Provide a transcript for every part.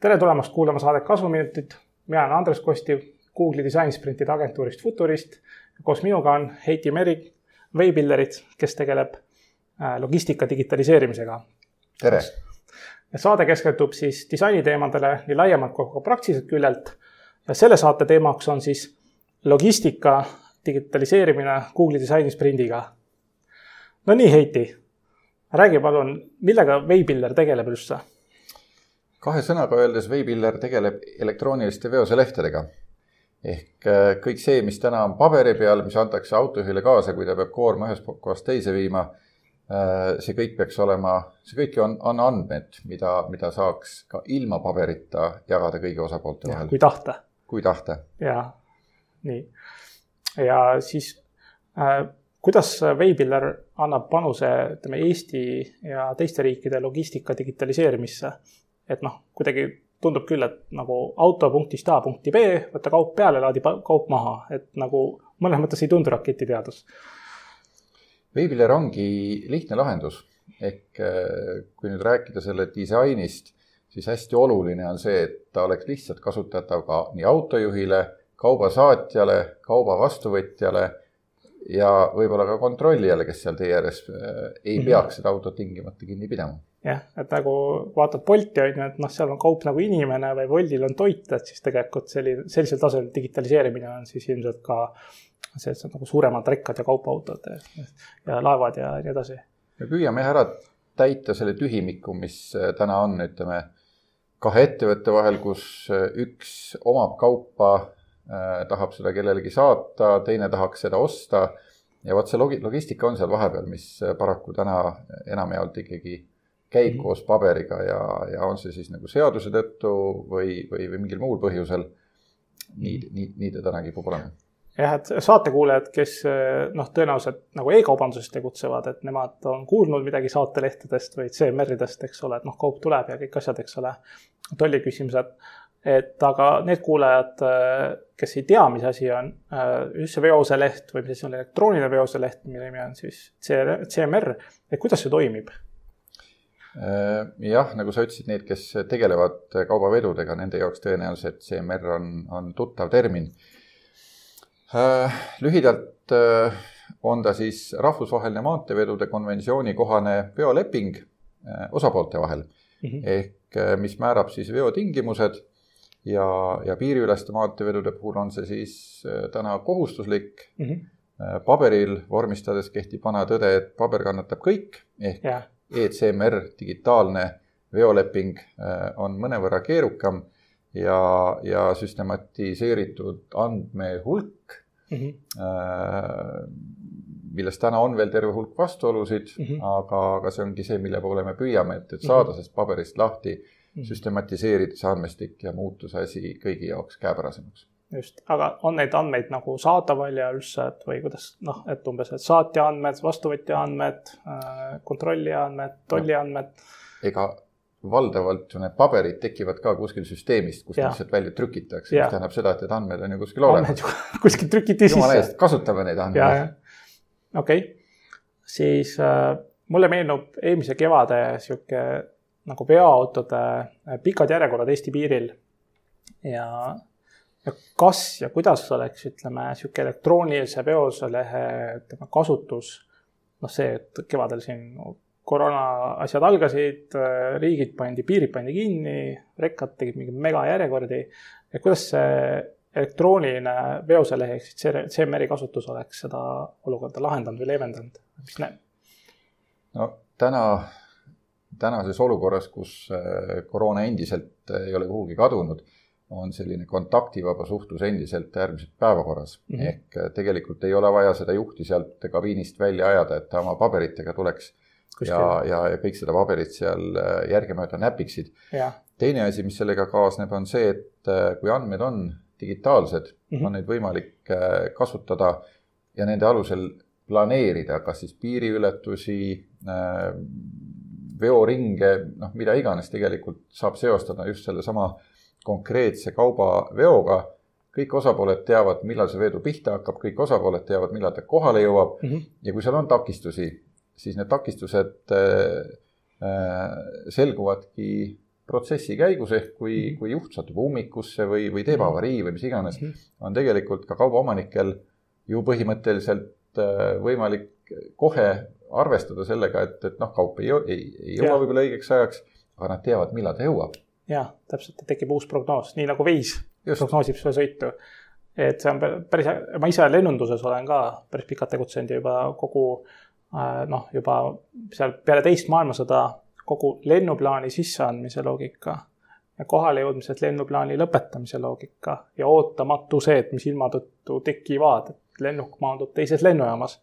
tere tulemast kuulama saadet Kasvuminutid. mina olen Andres Kostiv, Google'i disainisprintide agentuurist Futurist. koos minuga on Heiti Meri, Waybuilderit, kes tegeleb äh, logistika digitaliseerimisega. tere! saade keskendub siis disainiteemadele nii laiemalt kui ka praktiliselt küljelt. ja selle saate teemaks on siis logistika digitaliseerimine Google'i disainisprindiga. no nii, Heiti, räägi palun, millega Waybuilder tegeleb üldse? kahe sõnaga öeldes Waybuilder tegeleb elektrooniliste veoselehtedega. ehk äh, kõik see, mis täna on paberi peal, mis antakse autojuhile kaasa, kui ta peab koorma ühest kohast teise viima, äh, see kõik peaks olema, see kõik on, on andmed, mida, mida saaks ka ilma paberita jagada kõigi osapoolte vahel. kui tahta. kui tahta. ja, nii. ja siis äh, kuidas Waybuilder annab panuse, ütleme, Eesti ja teiste riikide logistika digitaliseerimisse? et noh, kuidagi tundub küll, et nagu auto punktist A punkti B, võta kaup peale, laadi kaup maha, et nagu mõnes mõttes ei tundu raketiteadus. Veebileer ongi lihtne lahendus, ehk äh, kui nüüd rääkida selle disainist, siis hästi oluline on see, et ta oleks lihtsalt kasutatav ka nii autojuhile, kaubasaatjale, kauba vastuvõtjale ja võib-olla ka kontrollijale, kes seal tee ääres äh, ei mhm. peaks seda autot tingimata kinni pidama jah, et nagu vaatad Bolti on ju, et noh, seal on kaup nagu inimene või Woldil on toit, et siis tegelikult selline, sellisel tasemel digitaliseerimine on siis ilmselt ka on nagu suuremad rekkad ja kaubautod ja laevad ja nii edasi. me püüame ära täita selle tühimiku, mis äh, täna on, ütleme, kahe ettevõtte vahel, kus äh, üks omab kaupa tahab seda kellelegi saata, teine tahaks seda osta ja vot see logi-, logistika on seal vahepeal, mis äh, paraku täna enamjaolt ikkagi käib mm -hmm. koos paberiga ja, ja on see siis nagu seaduse tõttu või, või, või mingil muul põhjusel. nii, nii, nii ta täna kipub olema jah, et saatekuulajad, kes noh, tõenäoliselt nagu e-kaubanduses tegutsevad, et nemad on kuulnud midagi saatelehtedest või CMR-idest, eks ole, et noh, kaup tuleb ja kõik asjad, eks ole, tolliküsimused. Et aga need kuulajad, kes ei tea, mis asi on üldse veoseleht või mis asi on elektrooniline veoseleht, mille nimi on siis CMR, et kuidas see toimib Äh, jah, nagu sa ütlesid, need, kes tegelevad kaubavedudega, nende jaoks tõenäoliselt CMR on, on tuttav termin. Äh, lühidalt äh, on ta siis rahvusvaheline maanteevedude konventsiooni kohane veoleping osapoolte vahel mm. -hmm. ehk mis määrab siis veotingimused ja, ja piiriüleste maanteevedude puhul on see siis täna kohustuslik mm. -hmm. paberil vormistades kehtib vana tõde, et paber kannatab kõik ehk yeah ECMR digitaalne veoleping äh, on mõnevõrra keerukam ja, ja süstematiseeritud andmehulk mm, -hmm. millest täna on veel terve hulk vastuolusid mm, -hmm. aga, aga see ongi see, mille poole me püüame, et, et saada mm -hmm. sellest paberist lahti. Süstematiseerida see andmestik ja muuta see asi kõigi jaoks käepärasemaks just, aga on neid andmeid nagu saadaval ja üldse, et või kuidas noh, et umbes, et saatja andmed, vastuvõtja andmed, äh, kontrollija andmed, tolli andmed. ega valdavalt need paberid tekivad ka kuskil süsteemist, kust lihtsalt välja trükitakse, mis tähendab seda, et need andmed on ju kuskil olemas. kuskil trükiti sisse. jumala eest, kasutame neid andmeid. okei okay., siis äh, mulle meenub eelmise kevade sihuke nagu veoautode äh, pikad järjekorrad Eesti piiril. Ja ja kas ja kuidas oleks, ütleme, niisugune elektroonilise veoselehe, ütleme, kasutus, noh, see, et kevadel siin koroona asjad algasid, riigid pandi, piirid pandi kinni, rekkad tegid mingeid megajärjekordi, et kuidas see elektrooniline veoselehe ehk siis CMR-i kasutus oleks seda olukorda lahendanud või leevendanud, mis näeb? no täna, tänases olukorras, kus äh, koroona endiselt ei ole kuhugi kadunud on selline kontaktivaba suhtlus endiselt äärmiselt päevakorras mm. -hmm. ehk äh, tegelikult ei ole vaja seda juhti sealt kabiinist välja ajada, et ta oma paberitega tuleks Kuskil. ja, ja, ja kõik seda paberit seal äh, järgemööda näpiksid. teine asi, mis sellega kaasneb, on see, et äh, kui andmed on digitaalsed mm, -hmm. on neid võimalik kasutada ja nende alusel planeerida, kas siis piiriületusi, veoringe, noh, mida iganes tegelikult saab seostada just sellesama äh, konkreetse kaubaveoga. kõik osapooled teavad, millal see vedu pihta hakkab, kõik osapooled teavad, millal ta kohale jõuab mm. -hmm. ja kui seal on takistusi, siis need takistused selguvadki protsessi käigus ehk kui mm, -hmm. kui juht satub ummikusse või, või teeb mhm. avarii või mis iganes mm, -hmm. on tegelikult ka kaubaomanikel ju põhimõtteliselt äh, võimalik kohe arvestada sellega, et, et noh, kaup ei, ei, ei jõua võib-olla õigeks ajaks, aga nad teavad, millal ta jõuab. jah, täpselt, tekib uus prognoos, nii nagu Wise prognoosib seda sõitu. et see on päris, ma ise lennunduses olen ka päris pikalt tegutsenud ja juba kogu äh, noh, juba seal peale teist maailmasõda kogu lennuplaani sisseandmise loogika ja kohale jõudmised lennuplaani lõpetamise loogika ja ootamatused, mis ilma tõttu tekivad, et lennuk maandub teises lennujaamas,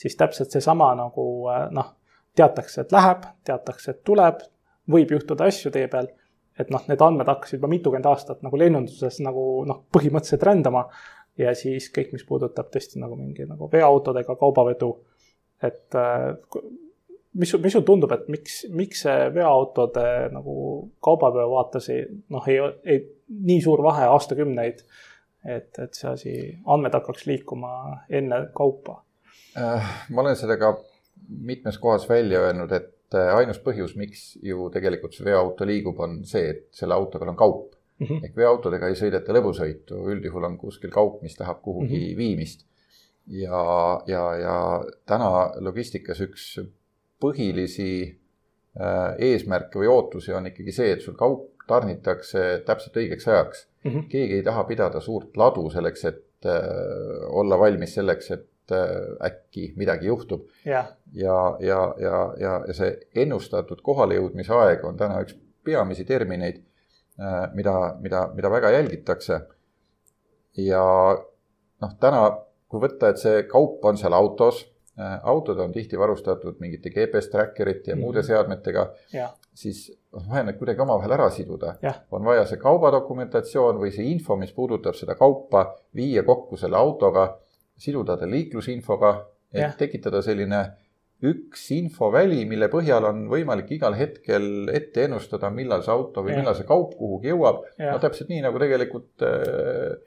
siis täpselt seesama nagu noh, teatakse, et läheb, teatakse, et tuleb, võib juhtuda asju tee peal, et noh, need andmed hakkasid juba mitukümmend aastat nagu lennunduses nagu noh, põhimõtteliselt rändama ja siis kõik, mis puudutab tõesti nagu mingi nagu veoautodega kaubavedu, et mis, mis sul tundub, et miks, miks see veoautode nagu kaubaveo vaates ei, noh, ei, ei nii suur vahe aastakümneid, et, et see asi, andmed hakkaks liikuma enne kaupa? Äh, ma olen seda ka mitmes kohas välja öelnud, et äh, ainus põhjus, miks ju tegelikult see veoauto liigub, on see, et selle auto peal on kaup mm. -hmm. ehk veoautodega ei sõideta lõbusõitu, üldjuhul on kuskil kaup, mis tahab kuhugi mm -hmm. viimist. ja, ja, ja täna logistikas üks põhilisi äh, eesmärke või ootusi on ikkagi see, et sul kaup tarnitakse täpselt õigeks ajaks mm. -hmm. keegi ei taha pidada suurt ladu selleks, et olla valmis selleks, et äh, äkki midagi juhtub. Yeah.. ja, ja, ja, ja, ja see ennustatud kohalejõudmise aeg on täna üks peamisi termineid äh,, mida, mida, mida väga jälgitakse. ja noh, täna, kui võtta, et see kaup on seal autos Äh, autod on tihti varustatud mingite GPS tracker'ite ja mm muude seadmetega, siis on vaja need kuidagi omavahel ära siduda. on vaja see kaubadokumentatsioon või see info, mis puudutab seda kaupa, viia kokku selle autoga, siduda ta liiklusinfoga, et ja. tekitada selline üks infoväli, mille põhjal on võimalik igal hetkel ette ennustada, millal see auto või ja. millal see kaup kuhugi jõuab. no täpselt nii, nagu tegelikult äh,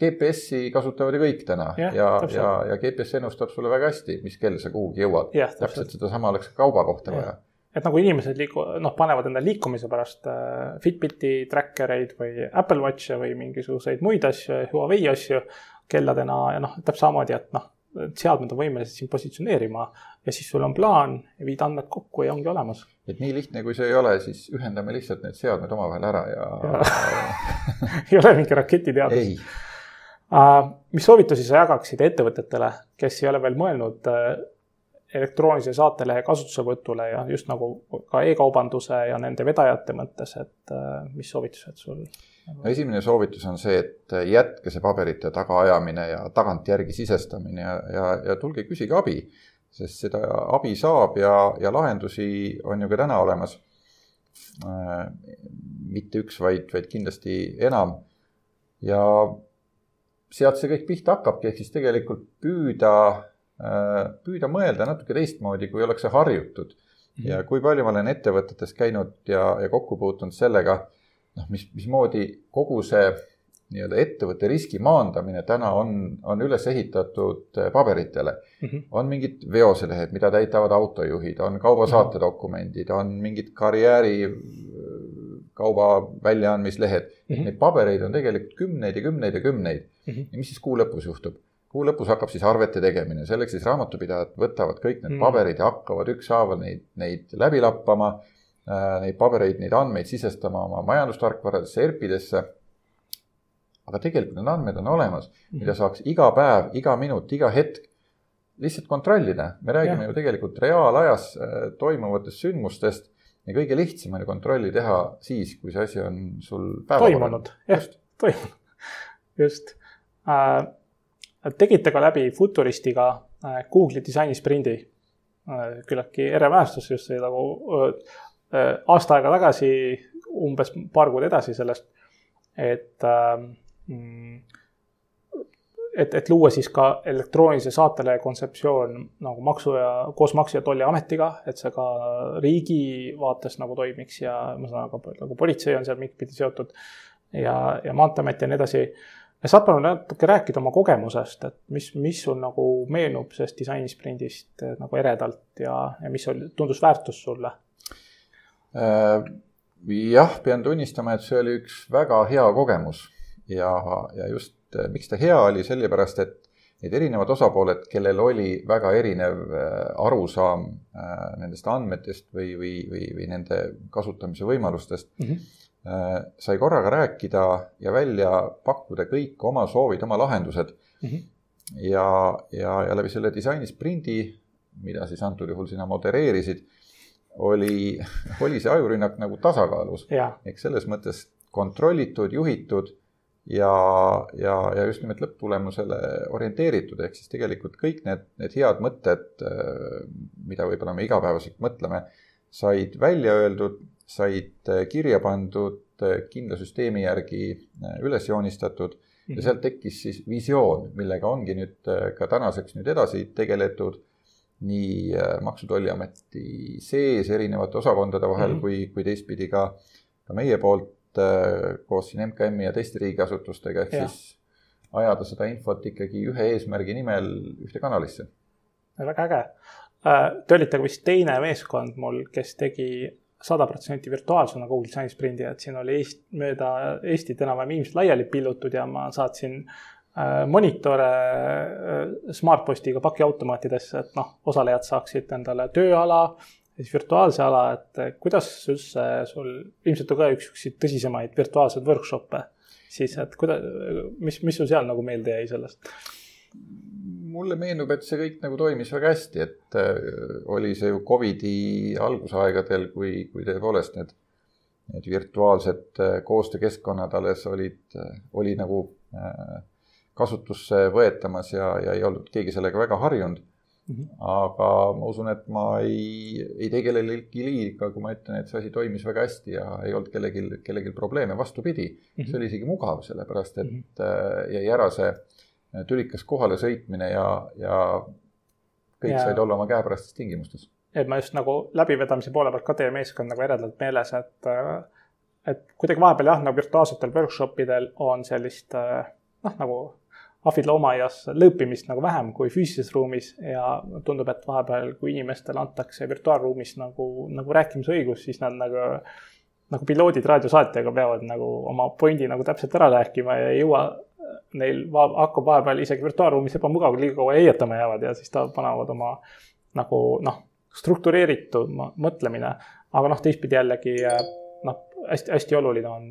GPS-i kasutavad ju kõik täna ja, ja, ja, ja GPS ennustab sulle väga hästi, mis kell sa kuhugi jõuad. täpselt sedasama oleks ka kauba kohta vaja. et nagu inimesed liigu-, noh, panevad endale liikumise pärast äh, Fitbiti tracker eid või Apple Watch'e või mingisuguseid muid asju, Huawei asju kelladena ja noh, täpselt samamoodi, et noh, seadmed on võimelised sind positsioneerima ja siis sul on plaan, viid andmed kokku ja ongi olemas. et nii lihtne, kui see ei ole, siis ühendame lihtsalt need seadmed omavahel ära ja, ja. ei ole mingi raketiteadus Äh, mis soovitusi sa jagaksid ettevõtetele, kes ei ole veel mõelnud äh, elektroonilise saatelehe kasutuselevõtule ja just nagu ka e-kaubanduse ja nende vedajate mõttes, et äh, mis soovitused sul? Esimene soovitus on see, et jätke see paberite tagaajamine ja tagantjärgi sisestamine ja, ja, ja tulge küsige abi, sest seda abi saab ja, ja lahendusi on ju ka täna olemas. mitte üks, vaid, vaid kindlasti enam. ja sealt see kõik pihta hakkabki, ehk siis tegelikult püüda, äh, püüda mõelda natuke teistmoodi, kui ollakse harjutud. Mhm. ja kui palju ma olen ettevõtetes käinud ja, ja kokku puutunud sellega, noh, mis, mismoodi kogu see nii-öelda ettevõtte riski maandamine täna on, on üles ehitatud äh, paberitele mm. -hmm. on mingid veoselehed, mida täitavad autojuhid, on kaubasaatedokumendid, on mingid karjääri kauba väljaandmislehed mm. -hmm. Neid pabereid on tegelikult kümneid ja kümneid ja kümneid mm. -hmm. ja mis siis kuu lõpus juhtub? kuu lõpus hakkab siis arvete tegemine, selleks siis raamatupidajad võtavad kõik need mm -hmm. paberid ja hakkavad ükshaaval neid, neid läbi lappama äh,. Neid pabereid, neid andmeid sisestama oma majandustarkvaradesse, ERP-idesse. aga tegelikult need andmed on olemas mida saaks iga päev, iga minut, iga hetk lihtsalt kontrollida. me räägime ja. ju tegelikult reaalajas äh, toimuvatest sündmustest ja kõige lihtsam on ju kontrolli teha siis, kui see asi on sul toimunud, jah, toimunud, just äh,. tegite ka läbi Futuristiga äh, Google'i disainisprindi äh,. küllaltki ere mälestus just nagu äh, aasta aega tagasi, umbes paar kuud edasi sellest, et äh, mm, et, et luua siis ka elektroonilise saatelehe kontseptsioon nagu maksu ja koos Maksu- ja Tolliametiga, et see ka riigi vaates nagu toimiks ja ma saan aru, nagu politsei on seal mingitpidi seotud ja, ja Maanteeamet ja nii edasi. saad palun natuke rääkida oma kogemusest, et mis, mis sul nagu meenub sellest disainisprindist nagu eredalt ja, ja mis oli, tundus väärtus sulle? Jah, pean tunnistama, et see oli üks väga hea kogemus ja, ja just miks ta hea oli, sellepärast et need erinevad osapooled, kellel oli väga erinev äh, arusaam äh, nendest andmetest või, või, või, või nende kasutamise võimalustest mm, -hmm. sai korraga rääkida ja välja pakkuda kõik oma soovid, oma lahendused mm. -hmm. ja, ja, ja läbi selle disainisprindi, mida siis antud juhul sina modereerisid, oli, oli see ajurünnak nagu tasakaalus. ehk selles mõttes kontrollitud, juhitud ja, ja, ja just nimelt lõpptulemusele orienteeritud, ehk siis tegelikult kõik need, need head mõtted, äh, mida võib-olla me igapäevaselt mõtleme, said välja öeldud, said äh, kirja pandud, äh, kindla süsteemi järgi üles joonistatud ja mhm. sealt tekkis siis visioon, millega ongi nüüd ka tänaseks nüüd edasi tegeletud nii Maksu- ja Tolliameti sees erinevate osakondade vahel mm -hmm. kui, kui teistpidi ka, ka meie poolt Äh, koos siin MKM-i ja teiste riigiasutustega, ehk ja. siis ajada seda infot ikkagi ühe eesmärgi nimel ühte kanalisse. väga äge. Äh, te olite ka vist teine meeskond mul, kes tegi sada protsenti virtuaalsena Google Science Sprindi, et siin oli Eest, mööda Eestit enam-vähem inimesed laiali pillutud ja ma saatsin äh, monitore Smartpostiga pakiautomaatidesse, et noh, osalejad saaksid endale tööala siis virtuaalse ala, et kuidas üldse sul, ilmselt on ka üks siukseid tõsisemaid virtuaalseid workshop'e, siis et kuidas, mis, mis sul seal nagu meelde jäi sellest? mulle meenub, et see kõik nagu toimis väga hästi, et äh, oli see ju Covidi algusaegadel, kui, kui tõepoolest need, need virtuaalsed äh, koostöökeskkonnad alles olid, äh, oli nagu kasutusse võetamas ja, ja ei olnud keegi sellega väga harjunud Mm -hmm. aga ma usun, et ma ei, ei tee kellelegi liiga, kui ma ütlen, et see asi toimis väga hästi ja ei olnud kellelgi, kellelgi probleeme, vastupidi mm. -hmm. see oli isegi mugav, sellepärast et mm -hmm. jäi ära see äh, tülikas kohale sõitmine ja, ja kõik ja. said olla oma käepärastes tingimustes. et ma just nagu läbivedamise poole pealt ka teie meeskond nagu eredalt meeles, et, äh, et kuidagi vahepeal jah, nagu virtuaalsetel workshop idel on sellist noh, nagu ahvid loomaaias lõõpimist nagu vähem kui füüsilises ruumis ja tundub, et vahepeal, kui inimestele antakse virtuaalruumis nagu, nagu rääkimisõigus, siis nad nagu, nagu piloodid raadiosaatjaga peavad nagu oma pointi nagu täpselt ära rääkima ja ei jõua neil va hakkab vahepeal isegi virtuaalruumis ebamugav, liiga kaua heietama jäävad ja siis ta panevad oma nagu noh, struktureeritud mõtlemine. aga noh, teistpidi jällegi noh, hästi-hästi oluline on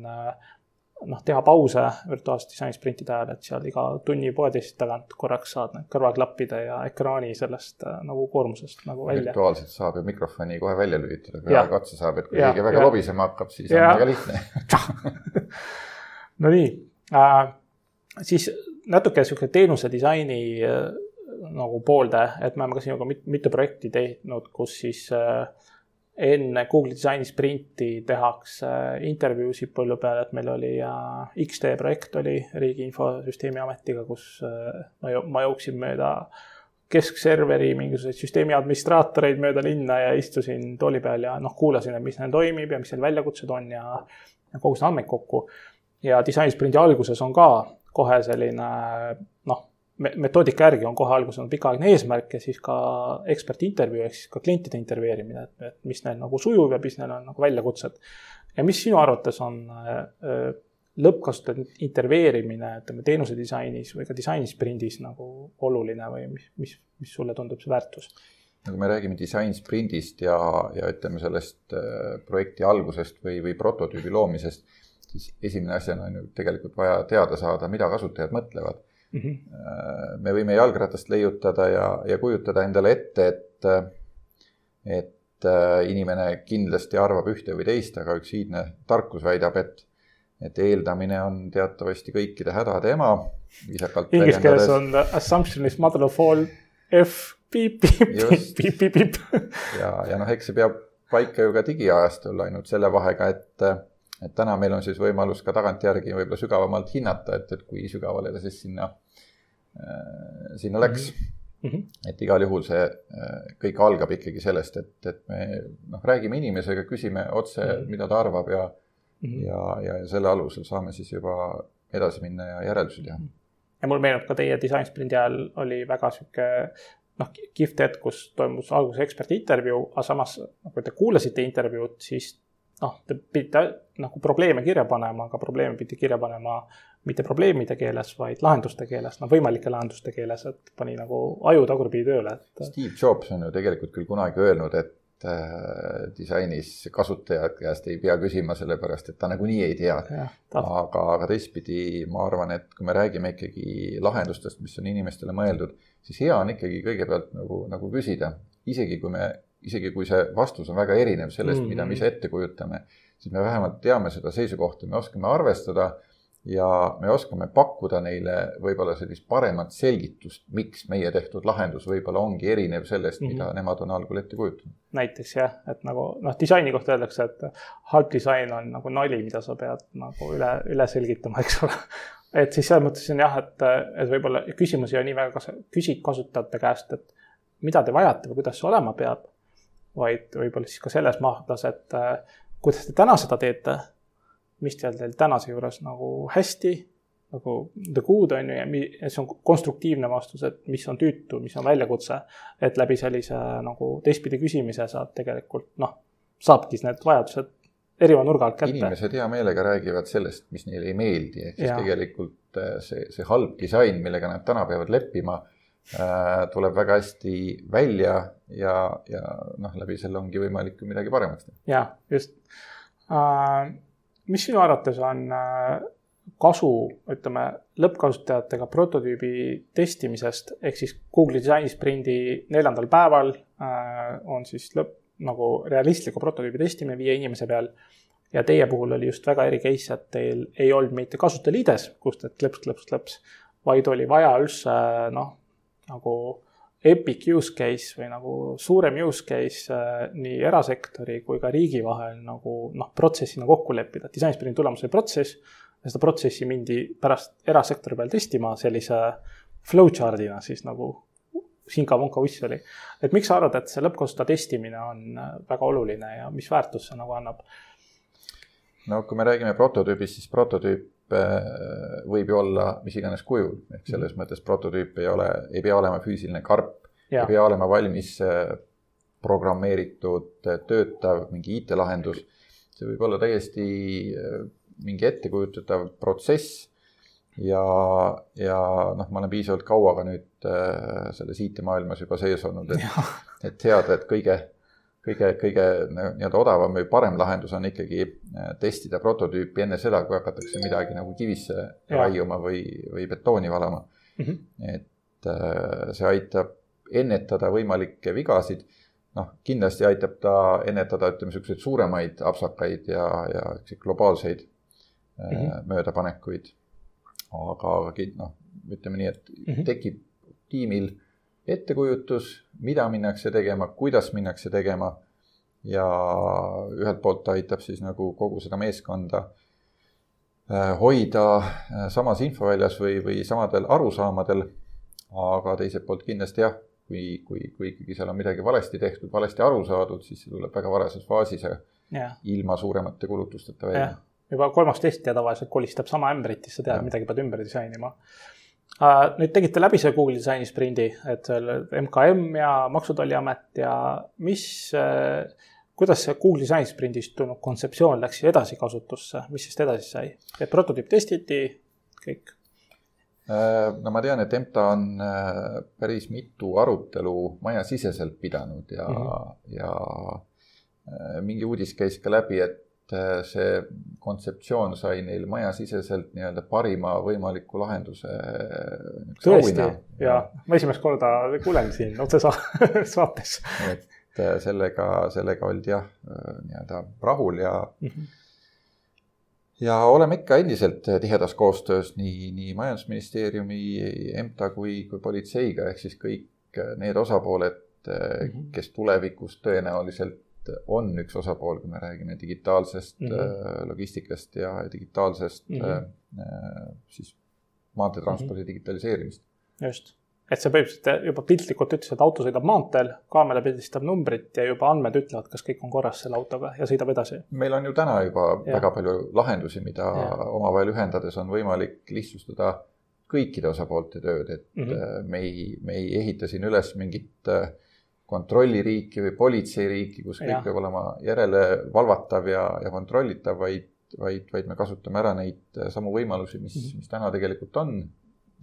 noh, teha pause virtuaalse disaini sprintide ajal, et seal iga tunni poolteist tagant korraks saad need kõrvaklappide ja ekraani sellest äh, nagu koormusest nagu välja. virtuaalselt saab ju mikrofoni kohe välja lülitada, kui aeg otsa saab, et kui keegi väga lobisema hakkab, siis ja. on väga lihtne Nonii äh,, siis natuke niisugune teenuse disaini äh, nagu poolde, et me oleme ka sinuga mit, mitu projekti teinud, kus siis äh, enne Google'i disaini sprinti tehakse intervjuusid põllu peal, et meil oli X-tee projekt oli Riigi Infosüsteemi Ametiga, kus äh, ma, ma jooksin mööda keskserveri mingisuguseid süsteemi administraatoreid mööda linna ja istusin tooli peal ja noh, kuulasin, et mis neil toimib ja mis neil väljakutsed on ja, ja kogusin andmeid kokku. ja disainisprindi alguses on ka kohe selline noh, metoodika järgi on kohe alguses on pikaaegne eesmärk ja siis ka ekspertintervjuu ehk siis ka klientide intervjueerimine, et, et mis neil nagu sujub ja mis neil on nagu väljakutsed. ja mis sinu arvates on äh, lõppkasutajate intervjueerimine, ütleme teenuse disainis või ka disainisprindis nagu oluline või mis, mis, mis sulle tundub see väärtus? no kui me räägime disainsprindist ja, ja ütleme sellest äh, projekti algusest või, või prototüübi loomisest, siis esimene asjana on ju tegelikult vaja teada saada, mida kasutajad mõtlevad mm. -hmm. me võime jalgratast leiutada ja, ja kujutada endale ette, et, et äh, inimene kindlasti arvab ühte või teist, aga üks iidne tarkus väidab, et, et eeldamine on teatavasti kõikide hädade ema. Inglise keeles on assumption is mother of all f piip, piip, piip, piip, piip. ja, ja noh, eks see peab paika ju ka digiajastul ainult selle vahega, et et täna meil on siis võimalus ka tagantjärgi võib-olla sügavamalt hinnata, et, et kui sügavale ta siis sinna äh,, sinna läks mm. -hmm. et igal juhul see äh, kõik algab ikkagi sellest, et, et me noh, räägime inimesega, küsime otse mm, -hmm. mida ta arvab ja mm, -hmm. ja, ja selle alusel saame siis juba edasi minna ja järeldusi teha. ja mul meenub ka teie disainsprindi ajal oli väga sihuke noh, kihvt hetk, kus toimus alguses eksperdi intervjuu, aga samas, kui te kuulasite intervjuud, siis noh, te pidite nagu probleeme kirja panema, aga probleeme pidi kirja panema mitte probleemide keeles, vaid lahenduste keeles, no võimalike lahenduste keeles, et pani nagu aju tagurpidi tööle, et. Steve Jobs on ju tegelikult küll kunagi öelnud, et äh, disainis kasutajate käest ei pea küsima, sellepärast et ta nagunii ei tea. aga, aga teistpidi ma arvan, et kui me räägime ikkagi lahendustest, mis on inimestele mõeldud, siis hea on ikkagi kõigepealt nagu, nagu küsida, isegi kui me isegi kui see vastus on väga erinev sellest mm, -hmm. mida me ise ette kujutame, siis me vähemalt teame seda seisukohta, me oskame arvestada ja me oskame pakkuda neile võib-olla sellist paremat selgitust, miks meie tehtud lahendus võib-olla ongi erinev sellest mm, -hmm. mida mhm. nemad on algul ette kujutanud. näiteks jah, et nagu noh, disaini kohta öeldakse, et halb disain on nagu nali, mida sa pead nagu üle, üle selgitama, eks ole et siis selles mõttes on jah, et, et võib-olla küsimus ei ole nii väga, kas küsid kasutajate käest, et mida te vajate või kuidas see olema peab vaid võib-olla siis ka selles mahlas, et äh, kuidas te täna seda teete, mis teil teil tänase juures nagu hästi, nagu the good on ju, ja see on konstruktiivne vastus, et mis on tüütu, mis on väljakutse. et läbi sellise nagu teistpidi küsimise saab tegelikult noh, saabki need vajadused erineva nurga alt kätte. inimesed hea meelega räägivad sellest, mis neile ei meeldi, ehk siis tegelikult äh, see, see halb disain, millega nad täna peavad leppima tuleb väga hästi välja ja, ja noh, läbi selle ongi võimalik midagi paremaks teha. ja just uh,. mis sinu arvates on uh, kasu, ütleme lõppkasutajatega prototüübi testimisest ehk siis Google'i disainisprindi neljandal päeval uh, on siis lõpp nagu realistliku prototüübi testimine viie inimese peal ja teie puhul oli just väga eri case, et teil ei olnud mitte kasutajaliides, kust need klõps, klõps, klõps, vaid oli vaja üldse noh, nagu epic use case või nagu suurem use case äh, nii erasektori kui ka riigi vahel nagu noh, protsessina kokku leppida. disainsprindi tulemus oli protsess ja seda protsessi mindi pärast erasektori peal testima sellise flowchart'ina siis nagu sinka-vonka uss oli. et miks sa arvad, et see lõppkasutaja testimine on äh, väga oluline ja mis väärtust see nagu annab? no kui me räägime prototüübist, siis prototüüp võib ju olla mis iganes kujul, ehk selles mhm. mõttes prototüüp ei ole, ei pea olema füüsiline karp, ei pea olema valmis äh, programmeeritud, äh, töötav mingi IT-lahendus. see võib olla täiesti mingi ettekujutatav protsess. ja, ja noh, ma olen piisavalt kaua ka nüüd selles IT-maailmas juba sees olnud, et, et teada, et kõige kõige, kõige nii-öelda odavam või parem lahendus on ikkagi äh, testida prototüüpi enne seda, kui hakatakse midagi nagu kivisse ja. raiuma või, või betooni valama mm. -hmm. et äh, see aitab ennetada võimalikke vigasid. noh, kindlasti aitab ta ennetada, ütleme, niisuguseid suuremaid apsakaid ja, ja globaalseid mm -hmm. möödapanekuid. aga, aga noh, ütleme nii, et mm -hmm. tekib tiimil ettekujutus, mida minnakse tegema, kuidas minnakse tegema. ja ühelt poolt ta aitab siis nagu kogu seda meeskonda äh, hoida äh, samas infoväljas või, või samadel arusaamadel. aga teiselt poolt kindlasti jah, kui, kui, kui ikkagi seal on midagi valesti tehtud, valesti aru saadud, siis see tuleb väga varases faasis ja, ja. ilma suuremate kulutusteta välja. juba kolmas testija tavaliselt kolistab sama ämbrit, siis sa tead, midagi pead ümber disainima nüüd tegite läbi selle Google disaini sprindi, et seal MKM ja Maksu- ja Tolliamet ja mis, äh, kuidas see Google disaini sprindist tulnud kontseptsioon läks edasi kasutusse, mis siis edasi sai? et prototüüp testiti, kõik? Äh, no ma tean, et EMTA on päris mitu arutelu majasiseselt pidanud ja mm, -hmm. ja mingi uudis käis ka läbi, et Äh, see kontseptsioon sai neil majasiseselt nii-öelda parima võimaliku lahenduse. Äh, tõesti, ja ma esimest korda kuulen siin otsesaates et äh, sellega, sellega oldi jah, nii-öelda rahul ja mm, -hmm. ja oleme ikka endiselt tihedas koostöös nii, nii Majandusministeeriumi, EMTA kui, kui politseiga, ehk siis kõik need osapooled -hmm. kes tulevikus tõenäoliselt on üks osapool, kui me räägime digitaalsest mm -hmm. logistikast ja digitaalsest mm -hmm. siis maanteetranspordi mm -hmm. digitaliseerimist. just, et see põhimõtteliselt juba piltlikult ütles, et auto sõidab maanteel, kaamera pildistab numbrit ja juba andmed ütlevad, kas kõik on korras selle autoga ja sõidab edasi. meil on ju täna juba ja. väga palju lahendusi, mida omavahel ühendades on võimalik lihtsustada kõikide osapoolte tööd, et mm -hmm. me ei, me ei ehita siin üles mingit äh, kontrolliriiki või politseiriiki, kus kõik ja. peab olema järelevalvatav ja, ja kontrollitav, vaid, vaid, vaid me kasutame ära neid äh, samu võimalusi, mis -hmm. mis täna tegelikult on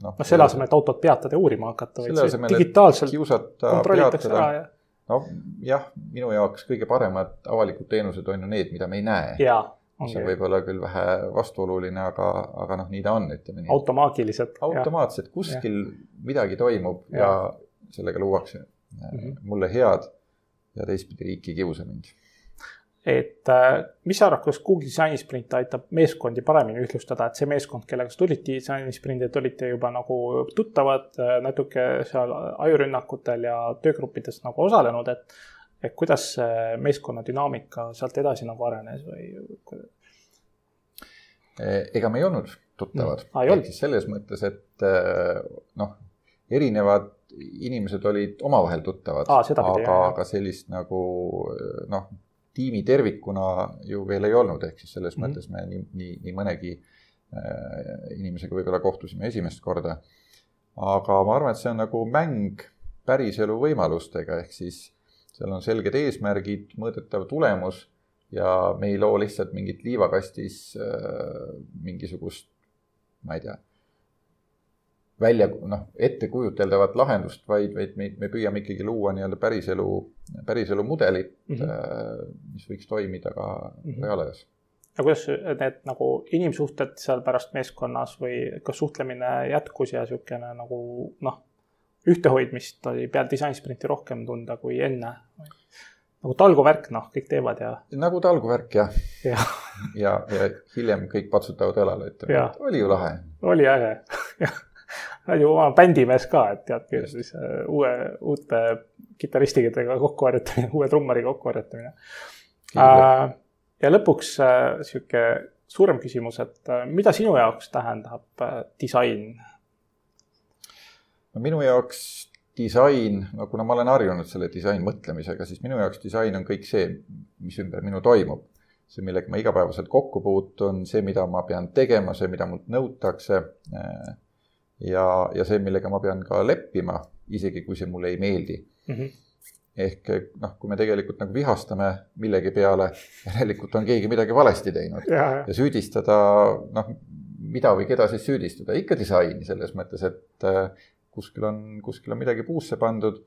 noh no, selle asemel, et autot peatada ja uurima hakata, vaid see digitaalselt kontrollitakse ära ja. nojah, minu jaoks kõige paremad avalikud teenused on ju need, mida me ei näe. mis on võib-olla küll vähe vastuoluline, aga, aga noh, nii ta on, ütleme nii. automaagiliselt. automaatselt, kuskil ja. midagi toimub ja, ja sellega luuakse mm -hmm. mulle head ja teistpidi riik ei kiusa mind et äh, mis sa arvad, kas Google disainisprint aitab meeskondi paremini ühtlustada, et see meeskond, kellega sa tulid disainisprindid, olite juba nagu tuttavad, äh, natuke seal ajurünnakutel ja töögruppides nagu osalenud, et et kuidas see meeskonna dünaamika sealt edasi nagu arenes või? E, ega me ei olnud tuttavad mm.. ehk siis selles mõttes, et äh, noh, erinevad inimesed olid omavahel tuttavad, aga, aga sellist nagu noh tiimi tervikuna ju veel ei olnud, ehk siis selles mm -hmm. mõttes me nii, nii, nii mõnegi äh, inimesega võib-olla kohtusime esimest korda. aga ma arvan, et see on nagu mäng päriselu võimalustega, ehk siis seal on selged eesmärgid, mõõdetav tulemus ja me ei loo lihtsalt mingit liivakastis äh, mingisugust, ma ei tea välja noh, ettekujuteldavat lahendust, vaid, vaid me, me püüame ikkagi luua nii-öelda päriselu, päriselu mudelit mm, -hmm. mis võiks toimida ka mm -hmm. reaalajas. ja kuidas need nagu inimsuhted seal pärast meeskonnas või kas suhtlemine jätkus ja niisugune nagu noh, ühtehoidmist oli peale disainsprinti rohkem tunda kui enne? nagu talguvärk, noh, kõik teevad ja. nagu talguvärk jah. ja, ja, ja hiljem kõik patsutavad õlale, ütlevad, et oli ju lahe. oli äge jah ju oma bändimees ka, et tead, siis äh, uue, uute kitarristidega kokkuharjutamine, uue trummari kokkuharjutamine. Äh, ja lõpuks äh, sihuke suurem küsimus, et mida sinu jaoks tähendab disain? no minu jaoks disain, no kuna ma olen harjunud selle disainmõtlemisega, siis minu jaoks disain on kõik see, mis ümber minu toimub. see, millega ma igapäevaselt kokku puutun, see, mida ma pean tegema, see, mida mult nõutakse ja, ja see, millega ma pean ka leppima, isegi kui see mulle ei meeldi mm. -hmm. ehk noh, kui me tegelikult nagu vihastame millegi peale, järelikult on keegi midagi valesti teinud ja, ja. ja süüdistada, noh, mida või keda siis süüdistada, ikka disaini selles mõttes, et äh, kuskil on, kuskil on midagi puusse pandud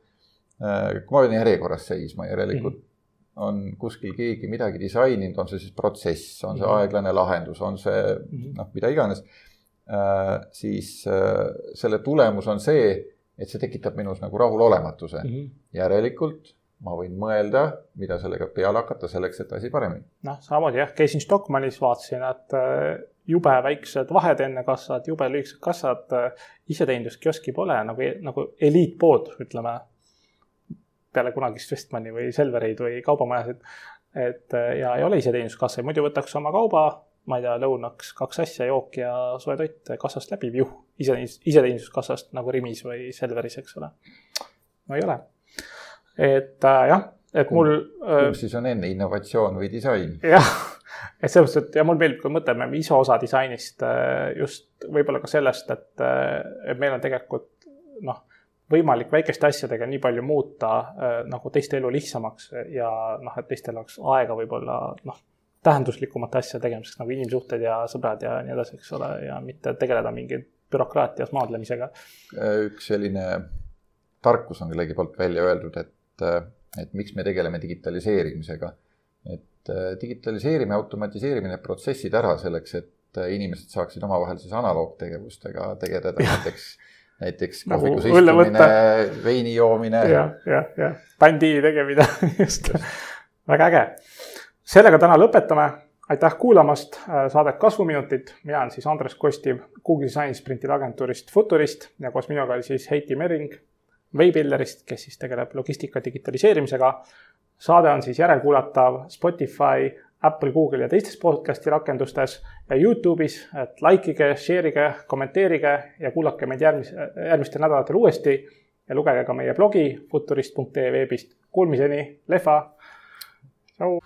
äh,. kui ma pean järjekorras seisma, järelikult mm -hmm on kuskil keegi midagi disaininud, on see siis protsess, on see mhm. aeglane lahendus, on see mhm. noh, mida iganes siis äh, selle tulemus on see, et see tekitab minus nagu rahulolematuse mm. -hmm. järelikult ma võin mõelda, mida sellega peale hakata selleks, et asi paremini. noh, samamoodi jah, käisin Stockmannis, vaatasin, et äh, jube väiksed vahed enne kassad, jube lühikesed kassad, iseteeninduskioski pole nagu, nagu eliitpood, ütleme. peale kunagist Westmani või Selvereid või kaubamajasid. et ja ei ole iseteeninduskasse, muidu võtaks oma kauba ma ei tea, lõunaks kaks asja, jook ja soe toit kassast läbi, viuh, ise, iseteeninduskassast nagu Rimis või Selveris, eks ole. no ei ole. et äh, jah, et mul. Äh, kumb siis on enne, innovatsioon või disain? jah, et selles mõttes, et ja mulle meeldib, kui me mõtleme ise osa disainist äh, just võib-olla ka sellest, et, äh, et meil on tegelikult noh, võimalik väikeste asjadega nii palju muuta nagu teiste elu lihtsamaks ja noh, et teistel oleks aega võib-olla noh tähenduslikumate asjade tegemiseks nagu inimsuhted ja sõbrad ja nii edasi, eks ole, ja mitte tegeleda mingi bürokraatias maadlemisega. üks selline tarkus on kellegi poolt välja öeldud, et, et miks me tegeleme digitaliseerimisega. et äh, digitaliseerime, automatiseerime need protsessid ära selleks, et inimesed saaksid omavahel siis analoogtegevustega tegeleda, näiteks näiteks nagu kohvikus istumine, veini joomine ja,. jah, jah, jah, bändi tegemine just, väga äge sellega täna lõpetame. aitäh kuulamast saadet Kasvuminutid. mina olen siis Andres Kostiv Google Design Sprintide agentuurist Futurist ja koos minuga oli siis Heiti Mering Waybuilderist, kes siis tegeleb logistika digitaliseerimisega. saade on siis järelkuulatav Spotify, Apple, Google ja teistes podcast'i rakendustes ja Youtube'is, et likeige, share ige, kommenteerige ja kuulake meid järgmis-, järgmistel nädalatel uuesti ja lugege ka meie blogi futurist.ee veebist. Kuulmiseni, lehva. Ciao.